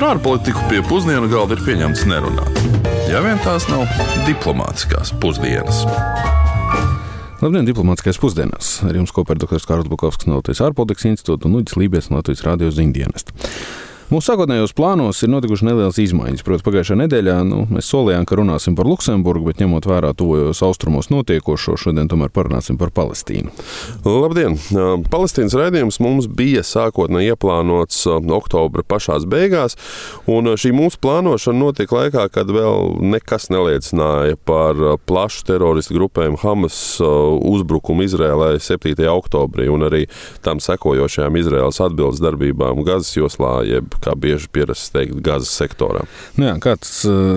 Par ārpolitiku pie pusdienu galda ir pieņemts nerunāt. Ja vien tās nav diplomātiskās pusdienas. Labdien, diplomātiskais pusdienas. Ar jums kopā ir dr. Kārls Bukovskis no Latvijas ārpolitikas institūta un Uģis Lībijas no Latvijas radio ziņdienas. Mūsu sākotnējos plānos ir notikušas nelielas izmaiņas. Protams, pagājušajā nedēļā nu, mēs solījām, ka runāsim par Luksemburgu, bet ņemot vērā tuvojos austrumos notiekošo, šodien tomēr parunāsim par Palestīnu. Labdien! Palestīnas raidījums mums bija sākotnēji ieplānots oktobra pašās beigās, un šī mūsu plānošana notika laikā, kad vēl nekas neliecināja par plašu teroristu grupējumu Hamas uzbrukumu Izrēlē 7. oktobrī un arī tam sekojošajām Izraēlas atbildes darbībām Gazas joslā, jeb kā bieži pierasts teikt, Gazas sektorā. Nu jā, kāds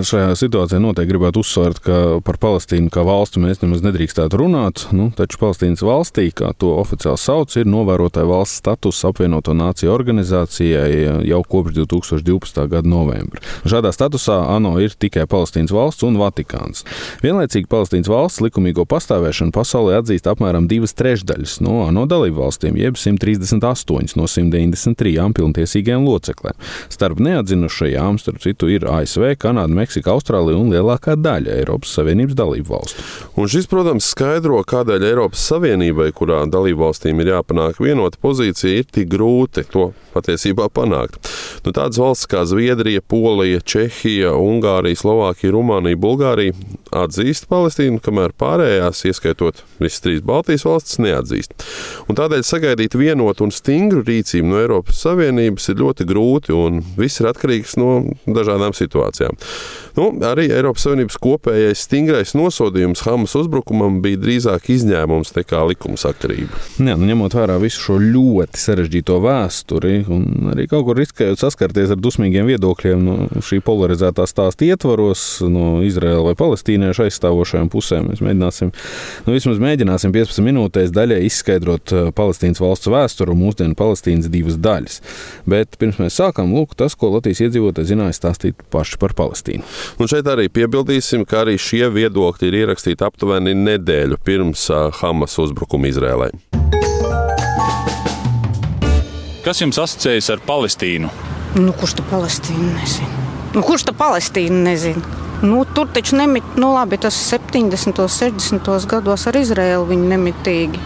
šajā situācijā noteikti gribētu uzsvērt, ka par Palestīnu kā valsti mēs nemaz nedrīkstētu runāt. Nu, taču Palestīnas valstī, kā to oficiāli sauc, ir novērotāja valsts status apvienoto nāciju organizācijai jau kopš 2012. gada novembra. Šādā statusā ANO ir tikai Palestīnas valsts un Vatikāns. Vienlaicīgi Palestīnas valsts likumīgo pastāvēšanu pasaulē atzīst apmēram divas trešdaļas no ANO dalību valstīm, jeb 138 no 193 pilntiesīgiem locekļiem. Starp neatzinušajām, starp citu, ir ASV, Kanāda, Meksika, Austrālija un lielākā daļa Eiropas Savienības dalību valstu. Un šis, protams, skaidro, kādēļ Eiropas Savienībai, kurā dalību valstīm ir jāpanāk vienota pozīcija, ir tik grūti to patiesībā panākt. Nu, tādas valsts kā Zviedrija, Polija, Čehija, Ungārija, Slovākija, Rumānija, Bulgārija atzīst Palestīnu, kamēr pārējās, ieskaitot visas trīs Baltijas valstis, neatzīst. Un tādēļ sagaidīt vienotu un stingru rīcību no Eiropas Savienības ir ļoti grūti, un viss ir atkarīgs no dažādām situācijām. Nu, arī Eiropas Savienības kopējais stingrais nosodījums Hamas uzbrukumam bija drīzāk izņēmums nekā likumsakarība. Jā, nu, ņemot vērā visu šo ļoti sarežģīto vēsturi, un arī kaut kur riskējot saskarties ar dusmīgiem viedokļiem no šī polarizētā stāsta ietvaros, no Izraēla vai palestīniešu aizstāvošajām pusēm. Mēs mēģināsim, nu, vismaz mēģināsim 15 minūtēs daļai izskaidrot uh, Palestīnas valsts vēsturu un mūsdienu Palestīnas divas daļas. Bet pirms mēs sākam, lūk, tas, ko Latvijas iedzīvotāji zināja stāstīt paši par Palestīnu. Un šeit arī piebildīsim, ka arī šie viedokļi ir ierakstīti aptuveni nedēļu pirms uh, Hamas uzbrukuma Izrēlai. Kas jums asociējas ar Palestīnu? Nu, kurš tā Palestīna nezina? Nu, kurš tā Palestīna nezina? Nu, tur taču nemit, nu labi, tas 70. un 60. gados ar Izraēlu viņi nemitīgi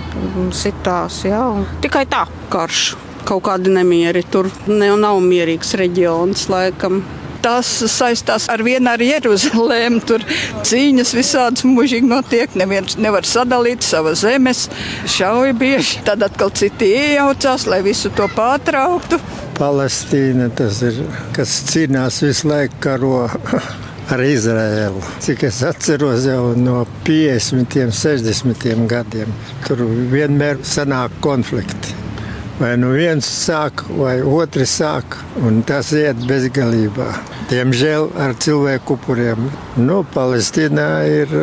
sitās. Ja? Un tikai tā karš. Kaut kādi nemieri tur ne, nav mierīgs reģions laikam. Tas saistās ar vienu ar Jeruzalēmu. Tur cīņas visādas mūžīgi notiek. Neviens nevar sadalīt savas zemes, šauja bieži. Tad atkal citi iejaucās, lai visu to pārtrauktu. Palestīna tas ir, kas cīnās visu laiku karo. Ar Izraēlu. Cik es atceros, jau no 50, 60 gadiem tur vienmēr sanāk konflikti. Vai nu viens sāk, vai otrs sāk, un tas iet bezgalībā. Diemžēl ar cilvēku upuriem. Nu, Palestīnā ir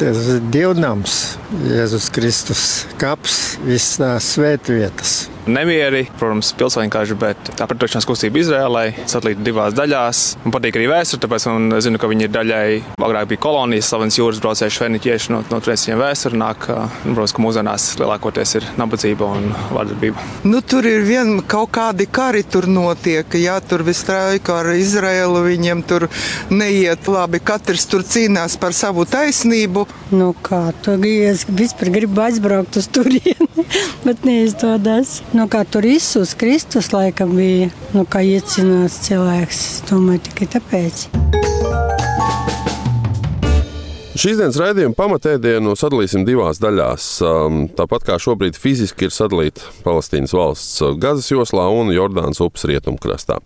tas dievnams, Jēzus Kristus kaps, visas tās svētvietas. Nemieri, protams, pilsoņu kāžu, bet tā pretošanās kustība Izrēlai sadalīta divās daļās. Man patīk arī vēsture, tāpēc man zinu, ka viņi ir daļai, agrāk bija kolonijas, slavens jūras braucēji šveniķieši no, no turienes viņiem vēsture nāk. Nu, protams, ka mūsdienās lielākoties ir nabadzība un vardarbība. Nu, tur ir vien kaut kādi kari tur notiek, jā, tur viss trauka ar Izrēlu, viņiem tur neiet labi, katrs tur cīnās par savu taisnību. Nu kā, tu es vispār gribu aizbraukt uz turieni, bet neizdodas. Nu, kā tur Isus Kristus laikam bija, nu, kā iecināts cilvēks. Domāju, tikai tāpēc. Šīs dienas raidījuma pamatēdienu sadalīsim divās daļās. Tāpat kā šobrīd fiziski ir sadalīta Palestīnas valsts Gazas joslā un Jordānas upes rietumkrastā.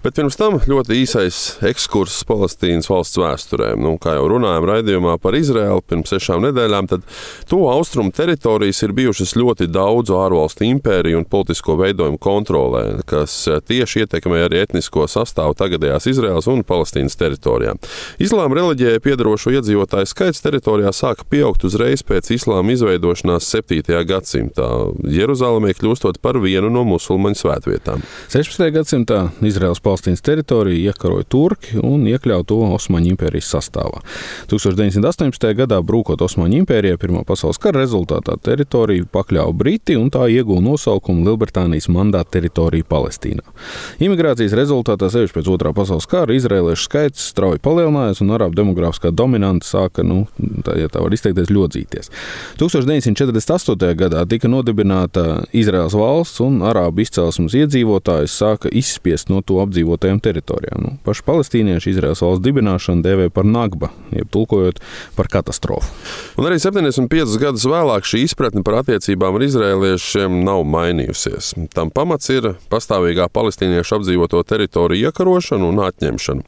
Bet pirms tam ļoti īsais ekskurss Palestīnas valsts vēsturē. Nu, kā jau runājām raidījumā par Izraēlu pirms sešām nedēļām, tad to austrumu teritorijas ir bijušas ļoti daudzu ārvalstu impēriju un politisko veidojumu kontrolē, kas tieši ietekmē arī etnisko sastāvu tagadējās Izraēlas un Palestīnas teritorijā. Islāma reliģijai piedarošo iedzīvotāju skaits teritorijā sāka pieaugt uzreiz pēc islāma izveidošanās 7. gadsimtā, Jeruzalemē kļūstot par vienu no musulmaņu svētvietām. 16. gadsimtā Izraels Palestīnas teritoriju iekaroja turki un iekļāva to Osmaņu impērijas sastāvā. 1918. gadā brūkot Osmaņu impērijai Pirmā pasaules kara rezultātā teritoriju pakļāva Briti un tā ieguva nosaukumu Lielbritānijas mandāta teritorija Palestīnā. Imigrācijas rezultātā, sevišķi pēc Otrā pasaules kara, izrēliešu skaits strauji palielinājās un arabu demogrāfiskā dominanta sāka, nu, tā, ja tā var izteikties, ļodzīties. 1948. gadā tika nodibināta Izraels valsts un arābu izcelsmes iedzīvotājus sāka izspiest no to apdzīvotajām teritorijām. Nu, paši palestīnieši Izraels valsts dibināšanu dēvē par nagba, jeb tulkojot par katastrofu. Un arī 75 gadus vēlāk šī izpratne par attiecībām ar izrēliešiem nav mainījusies. Tam pamats ir pastāvīgā palestīniešu apdzīvoto teritoriju iekarošana un atņemšana.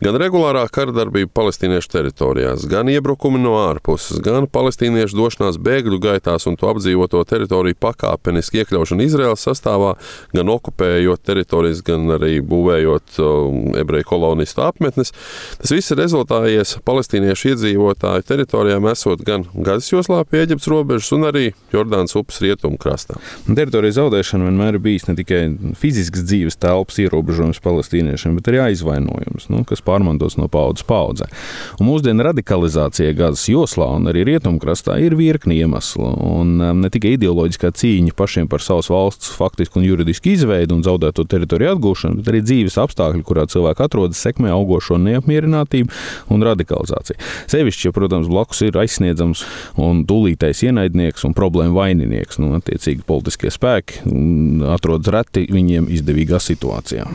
Gan regulārā kardarbība palestīniešu teritorijās, gan iebrukumi no ārpuses, gan palestīniešu došanās bēgļu gaitās un to apdzīvoto teritoriju pakāpeniski iekļaušana Izraels sastāvā, gan okupējot teritorijas, gan arī būvējot um, ebreju kolonistu apmetnes. Tas viss ir rezultājies palestīniešu iedzīvotāju teritorijām, esot gan Gazas joslā pie Eģiptes robežas, un arī Jordānas upes rietumu krastā. Teritorija zaudēšana vienmēr ir bijis ne tikai fizisks dzīves telpas ierobežojums palestīniešiem, bet arī aizvainojums, nu, kas pārmantots no paudzes paudzē. Un mūsdienu radikalizācija Gazas joslā un arī rietumkrastā ir virkni iemeslu. Un um, ne tikai ideoloģiskā cīņa pašiem par savas valsts faktisku un juridisku izveidu un zaudēto teritoriju atgūšanu, bet arī dzīves apstākļi, kurā cilvēki atrodas, sekmē augošo neapmierinātību un radikalizāciju. Sevišķi, ja, protams, blakus ir aizsniedzams un tūlītais ienaidnieks un problēma vaininieks. Nu, attiecīgi, politiskie spēki mm, atrodas reti viņiem izdevīgā situācijā.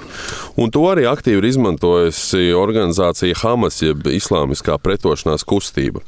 Un to arī aktīvi ir izmantojusi organizācija Hamas, jeb Islāmiskā pretošanās kustība.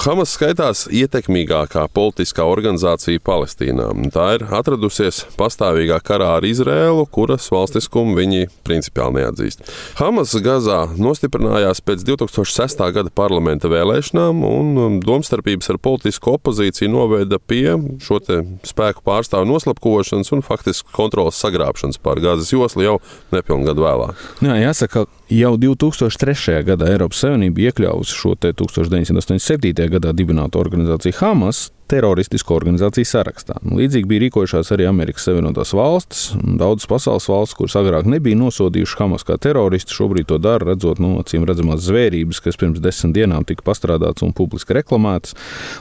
Hamas skaitās ietekmīgākā politiskā organizācija Palestīnā. Tā ir atradusies pastāvīgā karā ar Izrēlu, kuras valstiskumu viņi principiāli neatzīst. Hamas Gazā nostiprinājās pēc 2006. gada parlamenta vēlēšanām, un domstarpības ar politisko opozīciju noveda pie šo spēku pārstāvu noslapkošanas un faktiski kontrolas sagrābšanas pār Gazas joslu jau nepilnu gadu vēlāk. Jā, jāsaka, Jau 2003. gadā Eiropas Savienība iekļāvusi šo 1987. gadā dibināto organizāciju Hamas teroristisko organizāciju sarakstā. Nu, līdzīgi bija rīkojušās arī Amerikas Savienotās valstis. Daudzas pasaules valstis, kuras agrāk nebija nosodījušas Hamas kā teroristu, šobrīd to dara, redzot no nu, acīm redzamās zvērības, kas pirms desmit dienām tika pastrādātas un publiski reklamētas.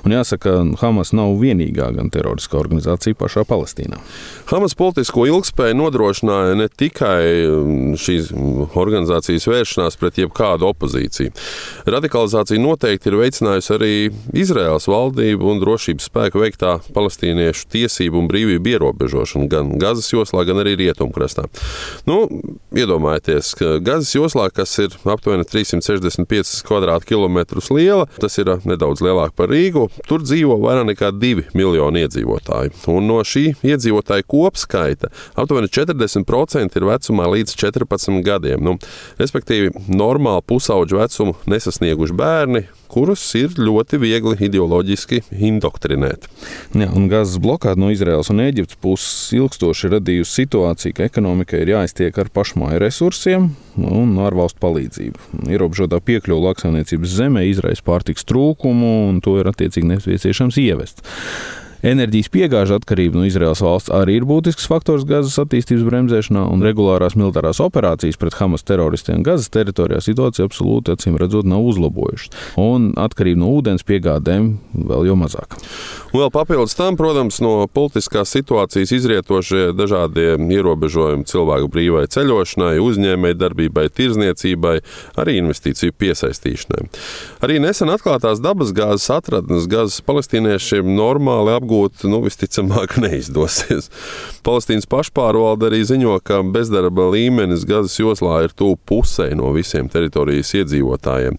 Un jāsaka, Hamas nav vienīgā gan teroristiskā organizācija pašā Palestīnā. Hamas politisko ilgspēju nodrošināja ne tikai um, šīs organizācijas vēršanās pret jebkādu opozīciju. Radikalizācija noteikti ir veicinājusi arī Izraels valdību un drošības drošības spēku veiktā palestīniešu tiesību un brīvību ierobežošana gan Gazas joslā, gan arī Rietumkrastā. Nu, iedomājieties, ka Gazas joslā, kas ir aptuveni 365 km2 liela, tas ir nedaudz lielāk par Rīgu, tur dzīvo vairāk nekā 2 miljoni iedzīvotāju. Un no šī iedzīvotāju kopskaita aptuveni 40% ir vecumā līdz 14 gadiem. Nu, respektīvi, normāli pusauģu vecumu nesasnieguši bērni, kurus ir ļoti viegli ideoloģiski indoktrinēt. Jā, un Gazas blokāde no Izraels un Eģiptes puses ilgstoši radījusi situāciju, ka ekonomikai ir jāiztiek ar pašmāju resursiem un ārvalstu palīdzību. Ierobežotā piekļuve lauksaimniecības zemē izraisa pārtiks trūkumu, un to ir attiecīgi nepieciešams ievest. Enerģijas piegāžu atkarība no Izraels valsts arī ir būtisks faktors Gazas attīstības bremzēšanā, un regulārās militārās operācijas pret Hamas teroristiem Gazas teritorijā situācija absolūti acīm redzot nav uzlabojušas. Un atkarība no ūdens piegādēm vēl jau mazāk. Vēl papildus tam, protams, no politiskās situācijas izrietošie dažādie ierobežojumi cilvēku brīvai ceļošanai, uzņēmēji darbībai, tirzniecībai, arī investīciju piesaistīšanai. Arī nesen atklātās dabasgāzes atradnes gazas palestīniešiem normāli apgādājumi apgūt, nu, visticamāk, neizdosies. Palestīnas pašpārvalde arī ziņo, ka bezdarba līmenis Gazas joslā ir tuvu pusē no visiem teritorijas iedzīvotājiem.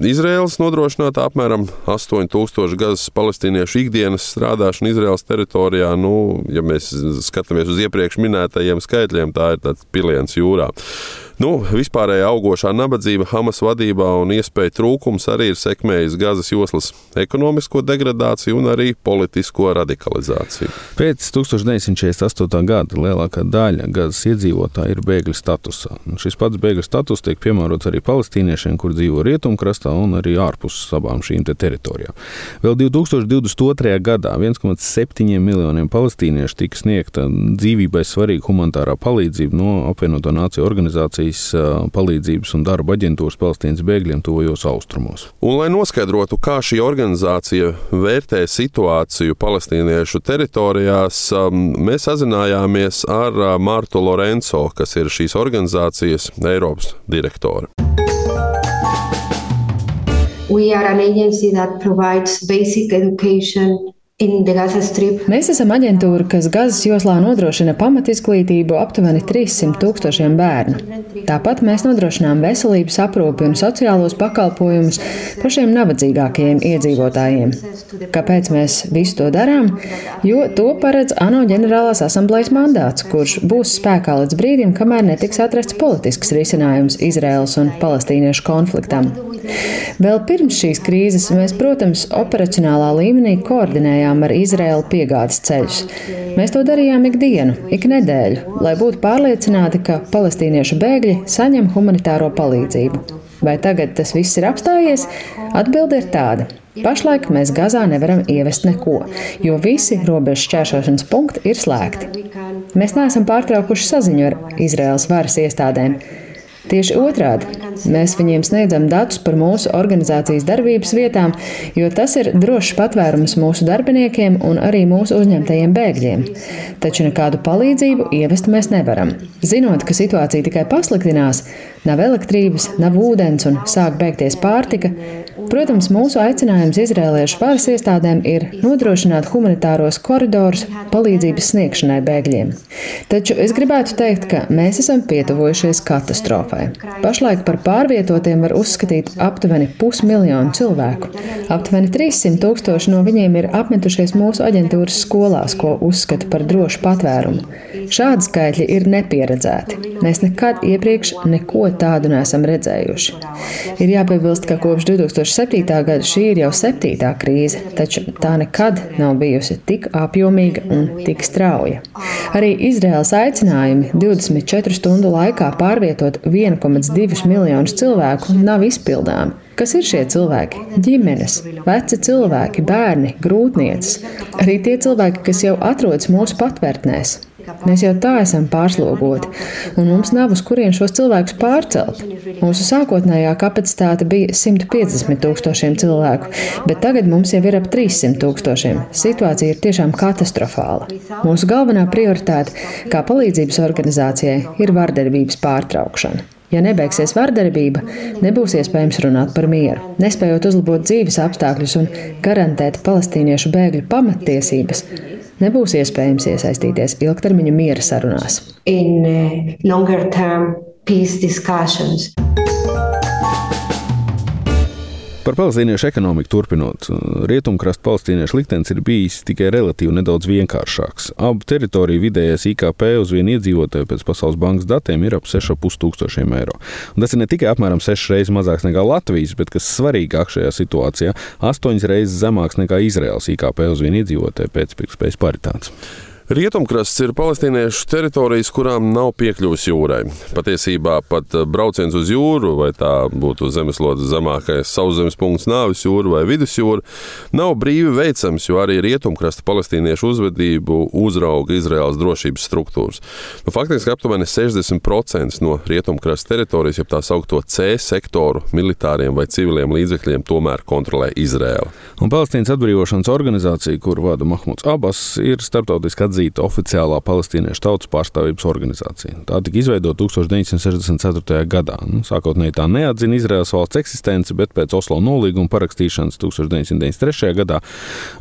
Izraels nodrošināta apmēram 8000 gazas palestīniešu ikdienas strādāšana Izraels teritorijā. Nu, ja mēs skatāmies uz iepriekš minētajiem skaitļiem, tā ir tāds piliens jūrā. Nu, vispārējā augošā nabadzība Hamas vadībā un iespēju trūkums arī ir sekmējis Gazas joslas ekonomisko degradāciju un arī politisko radikalizāciju. Pēc 1948. gada lielākā daļa Gazas iedzīvotāji ir bēgļu statusā. Šis pats bēgļu status tiek piemērots arī palestīniešiem, kur dzīvo rietumkrastā un arī ārpus abām šīm te teritorijām. Vēl 2022. gadā 1,7 miljoniem palestīniešu tika sniegta dzīvībai svarīga humanitārā palīdzība no apvienoto nāciju organizācijas palīdzības un darba aģentūras Palestīnas bēgļiem tuvajos austrumos. Un, lai noskaidrotu, kā šī organizācija vērtē situāciju palestīniešu teritorijās, mēs sazinājāmies ar Martu Lorenzo, kas ir šīs organizācijas Eiropas direktore. We are an agency that provides basic education Mēs esam aģentūra, kas Gazas joslā nodrošina pamatizglītību aptuveni 300 tūkstošiem bērnu. Tāpat mēs nodrošinām veselības aprūpi un sociālos pakalpojumus pašiem nabadzīgākajiem iedzīvotājiem. Kāpēc mēs visu to darām? Jo to paredz ANO ģenerālās asamblejas mandāts, kurš būs spēkā līdz brīdim, kamēr netiks atrasts politisks risinājums Izraels un palestīniešu konfliktam. Vēl pirms šīs krīzes mēs, protams, operacionālā līmenī koordinējām ar Izraēlu piegādes ceļus. Mēs to darījām ikdienu, ik nedēļu, lai būtu pārliecināti, ka palestīniešu bēgļi saņem humanitāro palīdzību. Vai tagad tas viss ir apstājies? Atbilde ir tāda. Pašlaik mēs Gazā nevaram ievest neko, jo visi robežu šķērsošanas punkti ir slēgti. Mēs neesam pārtraukuši saziņu ar Izraēlas varas iestādēm. Tieši otrādi, mēs viņiem sniedzam datus par mūsu organizācijas darbības vietām, jo tas ir drošs patvērums mūsu darbiniekiem un arī mūsu uzņemtajiem bēgļiem. Taču nekādu palīdzību ievest mēs nevaram. Zinot, ka situācija tikai pasliktinās, nav elektrības, nav ūdens un sāk beigties pārtika, protams, mūsu aicinājums izrēliešu varas iestādēm ir nodrošināt humanitāros koridorus palīdzības sniegšanai bēgļiem. Taču es gribētu teikt, ka mēs esam pietuvojušies katastrofai. Pašlaik par pārvietotiem var uzskatīt aptuveni pusmiljonu cilvēku. Aptuveni 300 tūkstoši no viņiem ir apmetušies mūsu aģentūras skolās, ko uzskata par drošu patvērumu. Šādi skaitļi ir nepieredzēti. Mēs nekad iepriekš neko tādu neesam redzējuši. Ir jāpiebilst, ka kopš 2007. gada šī ir jau septītā krīze, taču tā nekad nav bijusi tik apjomīga un tik strauja. Arī Izraels aicinājumi 24 stundu laikā pārvietot 1 1,2 miljonus cilvēku nav izpildāmi. Kas ir šie cilvēki? Ģimenes, veci cilvēki, bērni, grūtniecis, arī tie cilvēki, kas jau atrodas mūsu patvērtnēs. Mēs jau tā esam pārslogoti, un mums nav uz kurien šos cilvēkus pārcelt. Mūsu sākotnējā kapacitāte bija 150 tūkstošiem cilvēku, bet tagad mums jau ir ap 300 tūkstošiem. Situācija ir tiešām katastrofāla. Mūsu galvenā prioritāte kā palīdzības organizācijai ir vardarbības pārtraukšana. Ja nebeigsies vardarbība, nebūs iespējams runāt par mieru. Nespējot uzlabot dzīves apstākļus un garantēt palestīniešu bēgļu pamattiesības, nebūs iespējams iesaistīties ilgtermiņa miera sarunās. In, uh, Par palestīniešu ekonomiku turpinot, rietumkrasta palestīniešu liktenis ir bijis tikai relatīvi nedaudz vienkāršāks. Abu teritoriju vidējais IKP uz vienu iedzīvotāju pēc Pasaules bankas datiem ir ap 6,5 tūkstošiem eiro. Un tas ir ne tikai apmēram 6 reizes mazāks nekā Latvijas, bet kas svarīgāk šajā situācijā - 8 reizes zemāks nekā Izraels IKP uz vienu iedzīvotāju pēc pirktspējas paritātes. Rietumkrasts ir palestīniešu teritorijas, kurām nav piekļuvis jūrai. Patiesībā pat eh, brauciens uz jūru, vai tā būtu zemeslodes zemākais sauszemes punkts, nāvis jūra vai vidusjūra, nav brīvi veicams, jo arī rietumkrasta palestīniešu uzvedību uzrauga Izraels drošības struktūras. Nu, faktiski aptuveni 60% no rietumkrasta teritorijas, jeb tā saucamo C sektoru, militāriem vai civiliem līdzekļiem, tomēr kontrolē Izraela. Un Palestīnas atbrīvošanas organizācija, kur vada Mahmuds Abas, ir starptautiski atzīta atzīta oficiālā palestīniešu tautas pārstāvības organizācija. Tā tika izveidota 1964. gadā. Nu, sākotnēji tā neatzina Izraels valsts eksistenci, bet pēc Oslo nolīguma parakstīšanas 1993. gadā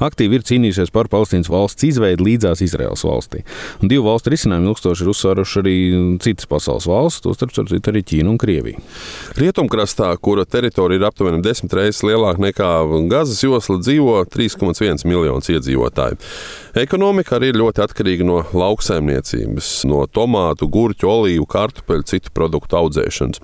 aktīvi ir cīnījusies par Palestīnas valsts izveidi līdzās Izraels valstī. Un divu valstu risinājumu ilgstoši ir uzsvēruši arī citas pasaules valsts, tostarp arī Ķīna un Krievija. Rietumkrastā, kura teritorija ir aptuveni desmit reizes lielāka nekā Gazas josla, dzīvo 3,1 miljonus iedzīvotāju. Ekonomika arī ir ļoti atkarīga no lauksaimniecības, no tomātu, gurķu, olīvu, kartupeļu, citu produktu audzēšanas.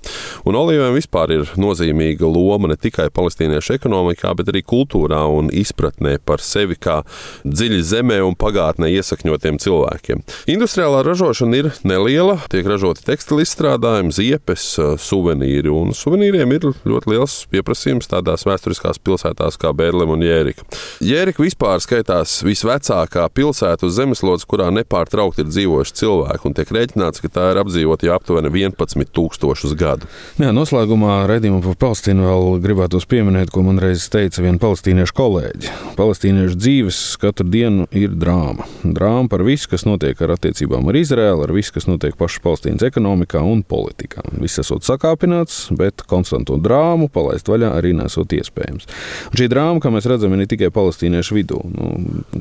Un olīviem vispār ir nozīmīga loma ne tikai palestīniešu ekonomikā, bet arī kultūrā un izpratnē par sevi kā dziļi zemē un pagātnē iesakņotiem cilvēkiem. Industriālā ražošana ir neliela, tiek ražoti tekstilu izstrādājumi, ziepes, suvenīri, un suvenīriem ir ļoti liels pieprasījums tādās vēsturiskās pilsētās kā Bērlem un Jērika. Jērika vispār skaitās visvecākā pilsēta uz zemes zemeslodze, kurā nepārtraukti ir dzīvojuši cilvēki, un tiek rēķināts, ka tā ir apdzīvota jau aptuveni 11,000 gadu. Jā, noslēgumā raidījumā par Palestīnu vēl gribētos pieminēt, ko man reiz teica viena palestīniešu kolēģi. Palestīniešu dzīves katru dienu ir drāma. Drāma par visu, kas notiek ar attiecībām ar Izraēlu, ar visu, kas notiek pašā Palestīnas ekonomikā un politikā. Viss esot sakāpināts, bet konstantu drāmu palaist vaļā arī nesot iespējams. Un šī drāma, kā mēs redzam, ir ne tikai palestīniešu vidū, nu,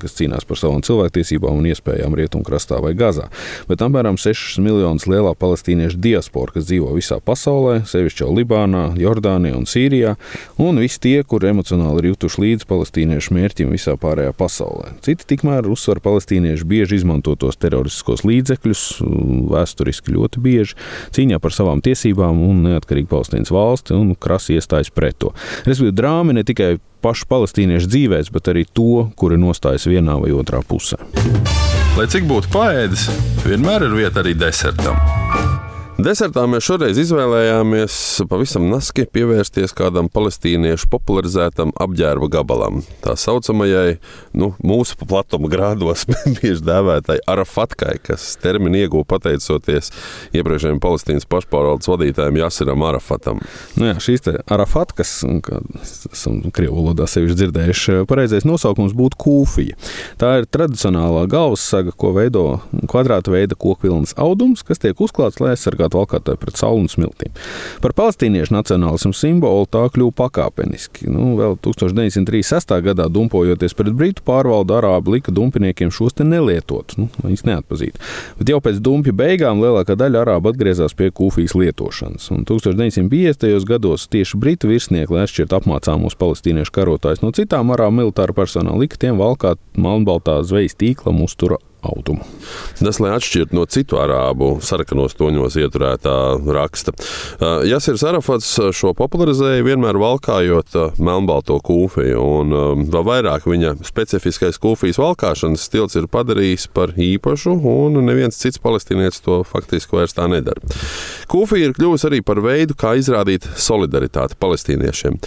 kas cīnās par savām cilvēktiesībām un iespējām rietumkrastā vai Gazā, bet apmēram 6 miljonus lielā palestīniešu diaspora, kas dzīvo visā pasaulē, sevišķi jau Libānā, Jordānijā un Sīrijā, un visi tie, kuri emocionāli ir jutuši līdzi palestīniešu mērķim visā pārējā pasaulē. Citi tikmēr uzsver palestīniešu bieži izmantotos teroristiskos līdzekļus, vēsturiski ļoti bieži, cīņā par savām tiesībām un neatkarīgu Palestīnas valsti un krasi iestājas pret to. Respektīvi, drāma ne tikai pašu palestīniešu dzīvēs, bet arī to, kuri nostājas vienā vai otrā pusē. Lai cik būtu paēdis, vienmēr ir vieta arī desertam. Desertā mēs šoreiz izvēlējāmies pavisam naski pievērsties kādam palestīniešu popularizētam apģērba gabalam. Tā saucamajai, nu, mūsu platuma grādos bieži dēvētai Arafatkai, kas terminu ieguva pateicoties iepriekšējiem Palestīnas pašpārvaldes vadītājiem Jasiram Arafatam. Nu jā, šīs Arafatkas, kā esam krievu valodā sevišķi dzirdējuši, pareizais nosaukums būtu kūfija. Tā ir tradicionālā galvassaga, ko veido kvadrāta veida kokvilnas audums, kas tiek uzklāts, lai aizsargātu aizsargāt valkātāju pret sauli un smiltīm. Par palestīniešu nacionālismu simbolu tā kļuva pakāpeniski. Nu, vēl 1936. gadā dumpojoties pret britu pārvaldu, arābu lika dumpiniekiem šos te nelietot. Nu, viņus neatpazīt. Bet jau pēc dumpju beigām lielākā daļa arābu atgriezās pie kūfijas lietošanas. Un 1950. gados tieši britu virsnieki, lai atšķirtu apmācāmos palestīniešu karotājus no citām arābu militāru personām, lika tiem valkāt melnbaltā zvejas tīklam uztura audumu. Tas, lai atšķirtu no citu arābu sarkanos toņos ieturētā raksta. Jāsir Arafats šo popularizēja vienmēr valkājot uh, melnbalto kūfiju, un vēl vairāk viņa specifiskais kūfijas valkāšanas stils ir padarījis par īpašu, un neviens cits palestīnietis to faktiski vairs tā nedara. Kūfija ir kļuvusi arī par veidu, kā izrādīt solidaritāti palestīniešiem.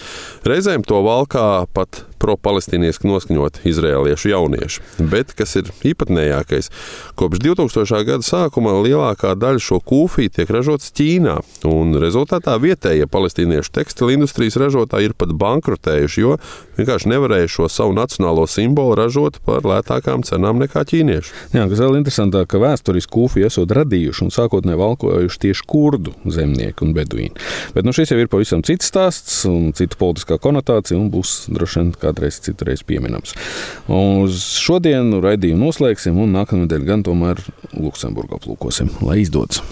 Reizēm to valkā pat pro-palestīniešu noskaņot izrēliešu jaunieši. Bet, kas ir īpatnējākais, kopš 2000. gada sākuma lielākā daļa šo kūfiju tiek ražotas Ķīnā, un rezultātā vietējie palestīniešu tekstilu industrijas ražotāji ir pat bankrotējuši, jo vienkārši nevarēja šo savu nacionālo simbolu ražot par lētākām cenām nekā ķīnieši. Jā, kas vēl interesantāk, ka vēsturiski kūfiju esot radījuši un sākotnēji valkojuši tieši kurdu zemnieki un beduīni. Bet nu, šis jau ir pavisam cits stāsts un cita politiskā konotācija un būs droši vien kādreiz citreiz pieminams. Uz šodienu raidījumu noslēgsim un nākamā nedēļa gan tomēr Luksemburgā plūkosim. Lai izdodas!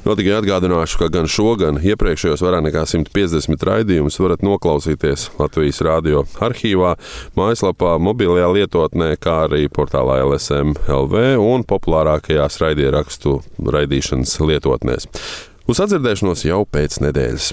Vēl tikai atgādināšu, ka gan šo, gan iepriekšējos vairāk nekā 150 raidījumus varat noklausīties Latvijas radio arhīvā, mājaslapā, mobilajā lietotnē, kā arī portālā LSM LV un populārākajās raidierakstu raidīšanas lietotnēs. Uz atdzirdēšanos jau pēc nedēļas.